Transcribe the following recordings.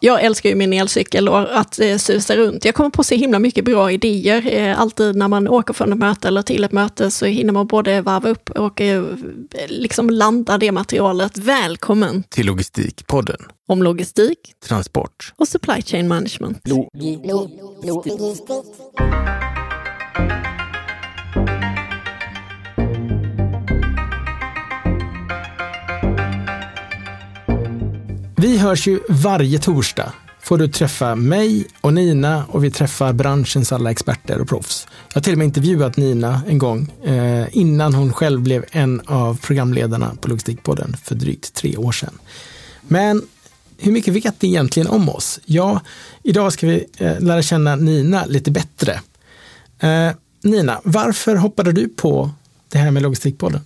Jag älskar ju min elcykel och att eh, susa runt. Jag kommer på så himla mycket bra idéer. Eh, alltid när man åker från ett möte eller till ett möte så hinner man både varva upp och eh, liksom landa det materialet. Välkommen till Logistikpodden. Om logistik, transport och supply chain management. Lo lo lo Vi hörs ju varje torsdag. Får du träffa mig och Nina och vi träffar branschens alla experter och proffs. Jag har till och med intervjuat Nina en gång eh, innan hon själv blev en av programledarna på Logistikpodden för drygt tre år sedan. Men hur mycket vet ni egentligen om oss? Ja, idag ska vi eh, lära känna Nina lite bättre. Eh, Nina, varför hoppade du på det här med Logistikpodden?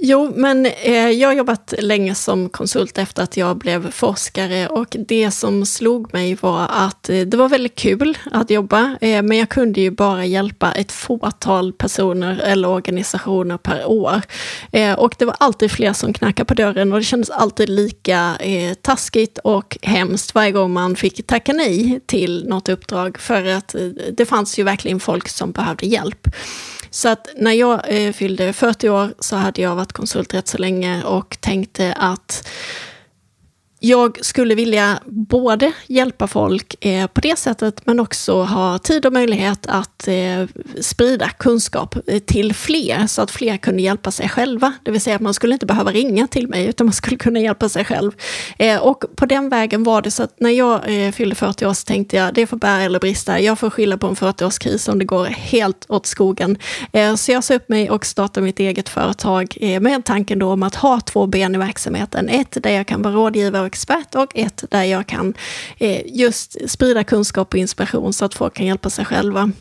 Jo, men eh, jag har jobbat länge som konsult efter att jag blev forskare och det som slog mig var att eh, det var väldigt kul att jobba, eh, men jag kunde ju bara hjälpa ett fåtal personer eller organisationer per år. Eh, och det var alltid fler som knackade på dörren och det kändes alltid lika eh, taskigt och hemskt varje gång man fick tacka nej till något uppdrag för att eh, det fanns ju verkligen folk som behövde hjälp. Så att när jag eh, fyllde 40 år så hade jag varit konsult rätt så länge och tänkte att jag skulle vilja både hjälpa folk eh, på det sättet men också ha tid och möjlighet att eh, sprida kunskap eh, till fler så att fler kunde hjälpa sig själva. Det vill säga att man skulle inte behöva ringa till mig utan man skulle kunna hjälpa sig själv. Eh, och på den vägen var det så att när jag eh, fyllde 40 år så tänkte jag det får bära eller brista. Jag får skylla på en 40-årskris om det går helt åt skogen. Eh, så jag sa upp mig och startade mitt eget företag eh, med tanken då om att ha två ben i verksamheten. Ett där jag kan vara rådgivare expert och ett där jag kan eh, just sprida kunskap och inspiration så att folk kan hjälpa sig själva.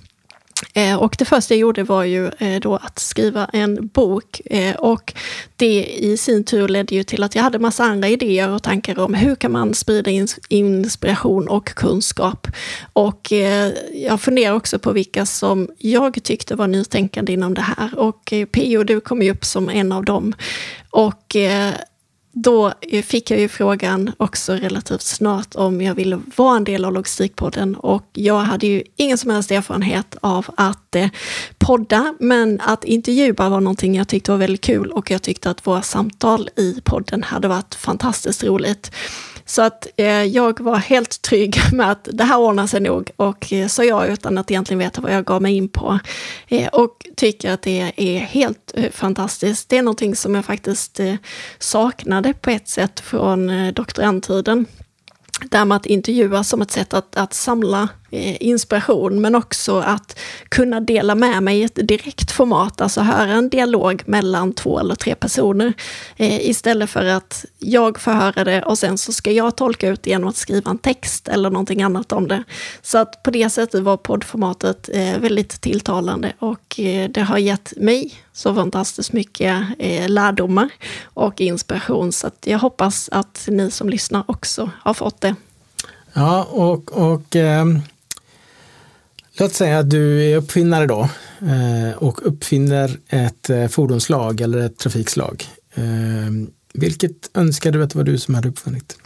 Eh, och det första jag gjorde var ju eh, då att skriva en bok eh, och det i sin tur ledde ju till att jag hade massa andra idéer och tankar om hur kan man sprida inspiration och kunskap. Och eh, jag funderar också på vilka som jag tyckte var nytänkande inom det här och eh, PO, du kom ju upp som en av dem. Och då fick jag ju frågan också relativt snart om jag ville vara en del av Logistikpodden och jag hade ju ingen som helst erfarenhet av att eh, podda, men att intervjua var någonting jag tyckte var väldigt kul och jag tyckte att våra samtal i podden hade varit fantastiskt roligt. Så att eh, jag var helt trygg med att det här ordnar sig nog och eh, så jag utan att egentligen veta vad jag gav mig in på. Eh, och tycker att det är helt eh, fantastiskt. Det är någonting som jag faktiskt eh, saknade på ett sätt från eh, doktorandtiden. Det här med att intervjua som ett sätt att, att samla Eh, inspiration, men också att kunna dela med mig i ett direkt format, alltså höra en dialog mellan två eller tre personer, eh, istället för att jag får höra det och sen så ska jag tolka ut det genom att skriva en text eller någonting annat om det. Så att på det sättet var poddformatet eh, väldigt tilltalande och det har gett mig så fantastiskt mycket lärdomar och inspiration, så att jag hoppas att ni som lyssnar också har fått det. Ja, och, och eh, Låt säga att du är uppfinnare då eh, och uppfinner ett eh, fordonslag eller ett trafikslag. Eh, vilket önskar du att det var du som hade uppfunnit?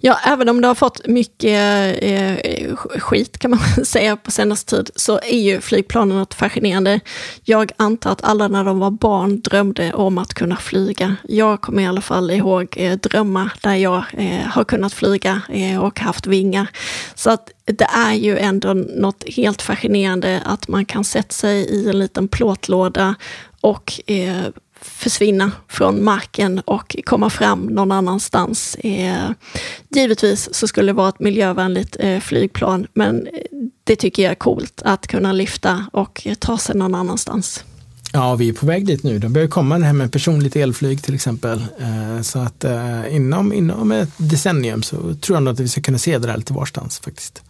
Ja, även om det har fått mycket eh, skit kan man säga på senaste tid, så är ju flygplanen något fascinerande. Jag antar att alla när de var barn drömde om att kunna flyga. Jag kommer i alla fall ihåg eh, drömmar där jag eh, har kunnat flyga eh, och haft vingar. Så att det är ju ändå något helt fascinerande att man kan sätta sig i en liten plåtlåda och eh, försvinna från marken och komma fram någon annanstans. Eh, givetvis så skulle det vara ett miljövänligt eh, flygplan, men eh, det tycker jag är coolt att kunna lyfta och ta sig någon annanstans. Ja, vi är på väg dit nu. De börjar komma det här med personligt elflyg till exempel. Eh, så att eh, inom, inom ett decennium så tror jag att vi ska kunna se det där lite varstans faktiskt.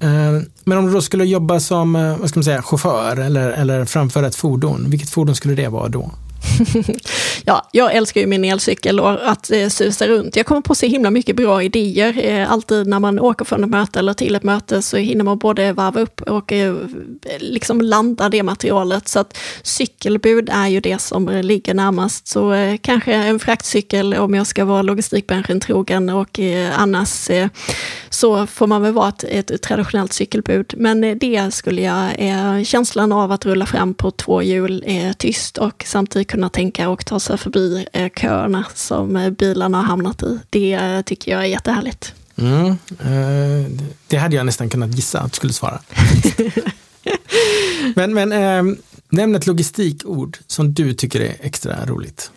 Eh, men om du då skulle jobba som vad ska man säga, chaufför eller, eller framföra ett fordon, vilket fordon skulle det vara då? 哼哼哼 ja, jag älskar ju min elcykel och att eh, susa runt. Jag kommer på så himla mycket bra idéer. Eh, alltid när man åker från ett möte eller till ett möte så hinner man både varva upp och eh, liksom landa det materialet. Så att cykelbud är ju det som ligger närmast. Så eh, kanske en fraktcykel om jag ska vara logistikbranschen trogen och eh, annars eh, så får man väl vara ett, ett traditionellt cykelbud. Men eh, det skulle jag, eh, känslan av att rulla fram på två hjul eh, tyst och samtidigt kunna tänka och ta sig förbi eh, köerna som eh, bilarna har hamnat i. Det tycker jag är jättehärligt. Mm, eh, det hade jag nästan kunnat gissa att du skulle svara. men men eh, Nämn ett logistikord som du tycker är extra roligt.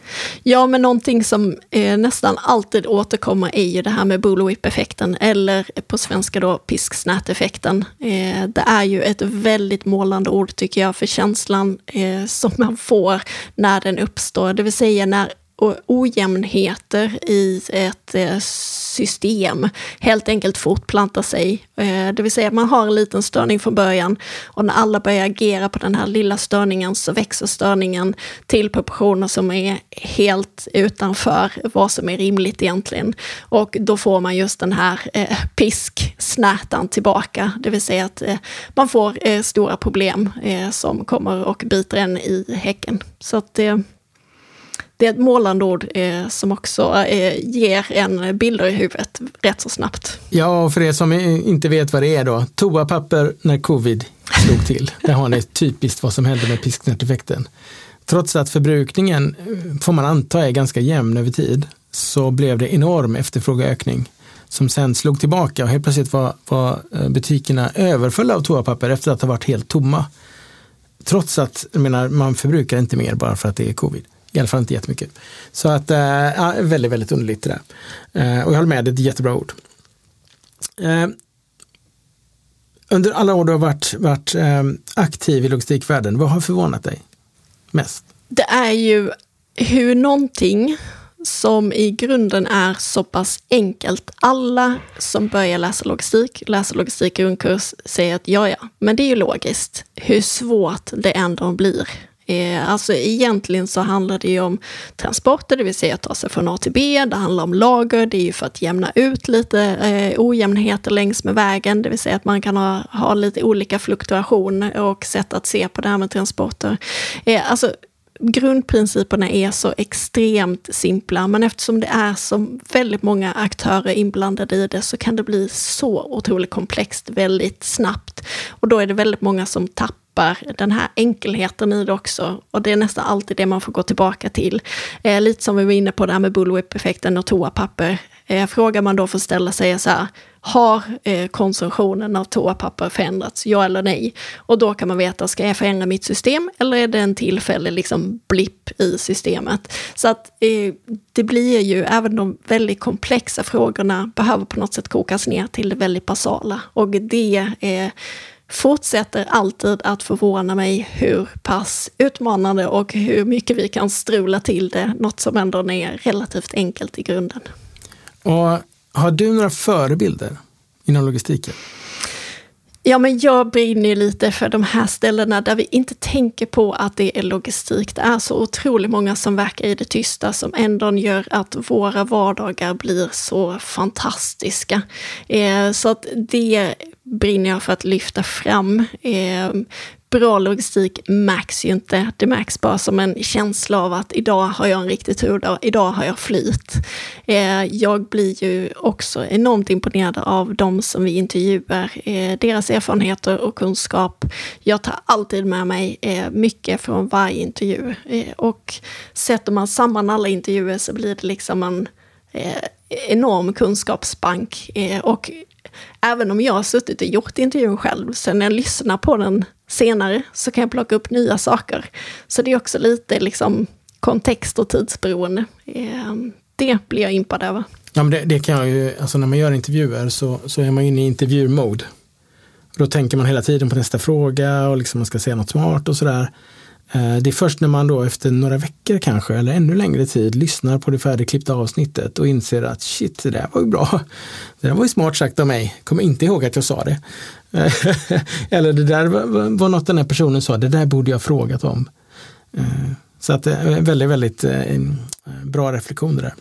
Ja, men någonting som eh, nästan alltid återkommer är ju det här med bullwhip-effekten, eller på svenska då pisksnät-effekten. Eh, det är ju ett väldigt målande ord tycker jag, för känslan eh, som man får när den uppstår, det vill säga när ojämnheter i ett eh, system helt enkelt fortplantar sig. Eh, det vill säga man har en liten störning från början och när alla börjar agera på den här lilla störningen så växer störningen till proportioner som är helt utanför vad som är rimligt egentligen. Och då får man just den här eh, pisksnärtan tillbaka, det vill säga att man får stora problem som kommer och biter en i häcken. Så att det det är ett målande ord eh, som också eh, ger en bilder i huvudet rätt så snabbt. Ja, och för er som inte vet vad det är då, toapapper när covid slog till. Där har ni typiskt vad som hände med pisknäteffekten. Trots att förbrukningen, eh, får man anta, är ganska jämn över tid, så blev det enorm efterfrågeökning som sen slog tillbaka och helt plötsligt var, var eh, butikerna överfulla av toapapper efter att ha varit helt tomma. Trots att jag menar, man förbrukar inte mer bara för att det är covid. I alla fall inte jättemycket. Så att, äh, ja, väldigt, väldigt underligt det där. Äh, och jag håller med, det är ett jättebra ord. Äh, under alla år du har varit, varit aktiv i logistikvärlden, vad har förvånat dig mest? Det är ju hur någonting som i grunden är så pass enkelt. Alla som börjar läsa logistik, läser logistik i grundkurs, säger att ja, ja, men det är ju logiskt. Hur svårt det ändå blir Eh, alltså egentligen så handlar det ju om transporter, det vill säga att ta sig från A till B. Det handlar om lager, det är ju för att jämna ut lite eh, ojämnheter längs med vägen, det vill säga att man kan ha, ha lite olika fluktuation och sätt att se på det här med transporter. Eh, alltså grundprinciperna är så extremt simpla, men eftersom det är så väldigt många aktörer inblandade i det så kan det bli så otroligt komplext väldigt snabbt. Och då är det väldigt många som tappar tappar den här enkelheten i det också. Och det är nästan alltid det man får gå tillbaka till. Eh, lite som vi var inne på det här med bullwhip-effekten och toapapper. Eh, frågar man då får ställa sig så här, har eh, konsumtionen av toapapper förändrats, ja eller nej? Och då kan man veta, ska jag förändra mitt system eller är det en tillfällig liksom, blipp i systemet? Så att eh, det blir ju, även de väldigt komplexa frågorna behöver på något sätt kokas ner till det väldigt basala. Och det är fortsätter alltid att förvåna mig hur pass utmanande och hur mycket vi kan strula till det, något som ändå är relativt enkelt i grunden. Och har du några förebilder inom logistiken? Ja, men jag brinner lite för de här ställena där vi inte tänker på att det är logistik. Det är så otroligt många som verkar i det tysta som ändå gör att våra vardagar blir så fantastiska. Eh, så att det brinner jag för att lyfta fram. Eh, bra logistik märks ju inte. Det märks bara som en känsla av att idag har jag en riktig tur, idag har jag flyt. Eh, jag blir ju också enormt imponerad av de som vi intervjuar, eh, deras erfarenheter och kunskap. Jag tar alltid med mig eh, mycket från varje intervju och sätter man samman alla intervjuer så blir det liksom en enorm kunskapsbank. Och även om jag har suttit och gjort intervjun själv, sen när jag lyssnar på den senare så kan jag plocka upp nya saker. Så det är också lite liksom kontext och tidsberoende. Ehm, det blir jag impad över. Ja, men det, det, kan jag ju, alltså när man gör intervjuer så, så är man inne i intervjumode. Då tänker man hela tiden på nästa fråga och liksom man ska säga något smart och sådär. Eh, det är först när man då efter några veckor kanske, eller ännu längre tid, lyssnar på det färdigklippta avsnittet och inser att shit, det där var ju bra. Det där var ju smart sagt av mig. Kommer inte ihåg att jag sa det. eller det där var, något den här personen sa, det där borde jag frågat om. Eh, så att eh, väldigt, väldigt eh, bra reflektioner där.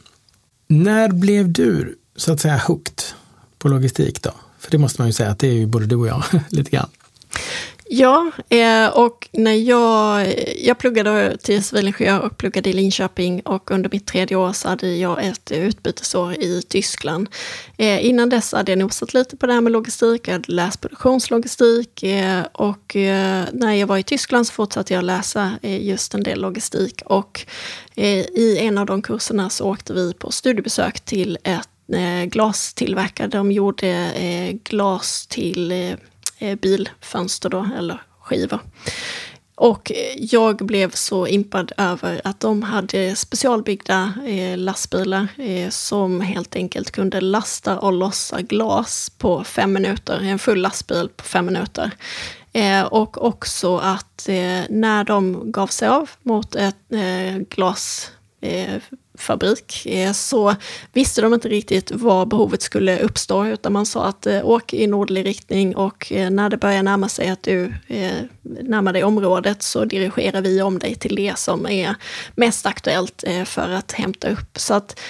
När blev du så att säga hooked på logistik då? För det måste man ju säga att det är ju både du och jag lite grann. Ja, eh, och när jag, jag pluggade till civilingenjör och pluggade i Linköping och under mitt tredje år så hade jag ett utbytesår i Tyskland. Eh, innan dess hade jag nosat lite på det här med logistik, jag hade läst produktionslogistik eh, och när jag var i Tyskland så fortsatte jag läsa just en del logistik och i en av de kurserna så åkte vi på studiebesök till ett glastillverkare. De gjorde glas till Eh, bilfönster då, eller skivor. Och eh, jag blev så impad över att de hade specialbyggda eh, lastbilar som helt enkelt kunde lasta och lossa glas på fem minuter, en full lastbil på fem minuter. Och också att när de gav sig av mot ett glas fabrik eh, så visste de inte riktigt var behovet skulle uppstå utan man sa att eh, åk i nordlig riktning och eh, när det börjar närma sig att du närmar dig området så dirigerar vi om dig till det som är mest aktuellt för att hämta upp. Så att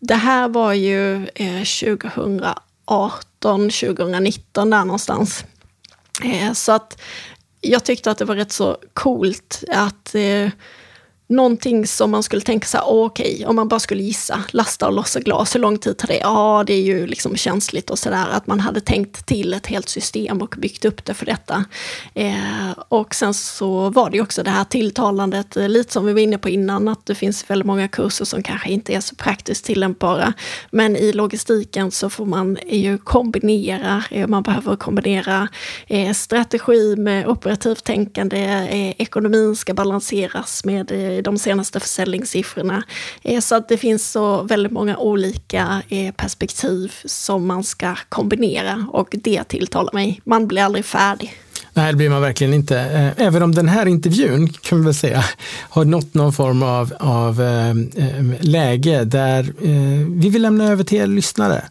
det här var ju 2018, 2019 där någonstans. Så att jag tyckte att det var rätt så coolt att någonting som man skulle tänka sig, okej, okay, om man bara skulle gissa, lasta och lossa glas, hur lång tid tar det? Ja, det är ju liksom känsligt och sådär, att man hade tänkt till ett helt system och byggt upp det för detta. Eh, och sen så var det ju också det här tilltalandet, eh, lite som vi var inne på innan, att det finns väldigt många kurser som kanske inte är så praktiskt tillämpbara. Men i logistiken så får man ju kombinera, eh, man behöver kombinera eh, strategi med operativt tänkande, eh, ekonomin ska balanseras med eh, de senaste försäljningssiffrorna. Eh, så att det finns så väldigt många olika eh, perspektiv som man ska kombinera och det tilltalar mig. Man blir aldrig färdig. Nej, det blir man verkligen inte. Eh, även om den här intervjun, kan vi väl säga, har nått någon form av, av läge där vi vill lämna över till er lyssnare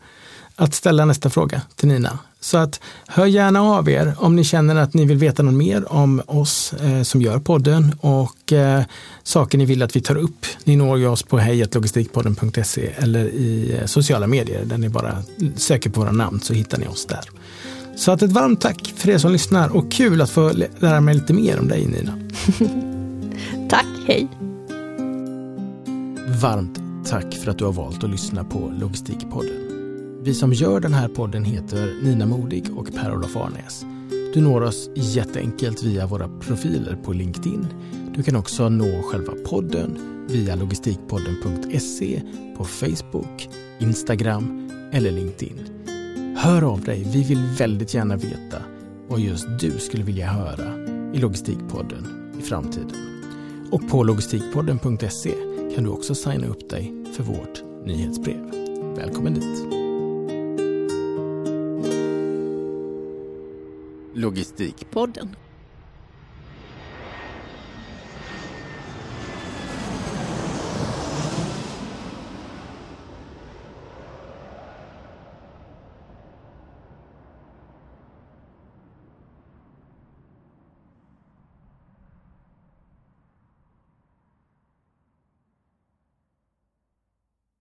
att ställa nästa fråga till Nina. Så att hör gärna av er om ni känner att ni vill veta något mer om oss eh, som gör podden och eh, saker ni vill att vi tar upp. Ni når ju oss på hejlogistikpodden.se eller i eh, sociala medier där ni bara söker på våra namn så hittar ni oss där. Så att ett varmt tack för er som lyssnar och kul att få lära mig lite mer om dig Nina. tack, hej. Varmt tack för att du har valt att lyssna på Logistikpodden. Vi som gör den här podden heter Nina Modig och Per-Olof Arnäs. Du når oss jätteenkelt via våra profiler på LinkedIn. Du kan också nå själva podden via logistikpodden.se på Facebook, Instagram eller LinkedIn. Hör av dig, vi vill väldigt gärna veta vad just du skulle vilja höra i Logistikpodden i framtiden. Och på logistikpodden.se kan du också signa upp dig för vårt nyhetsbrev. Välkommen dit! Logistikpodden.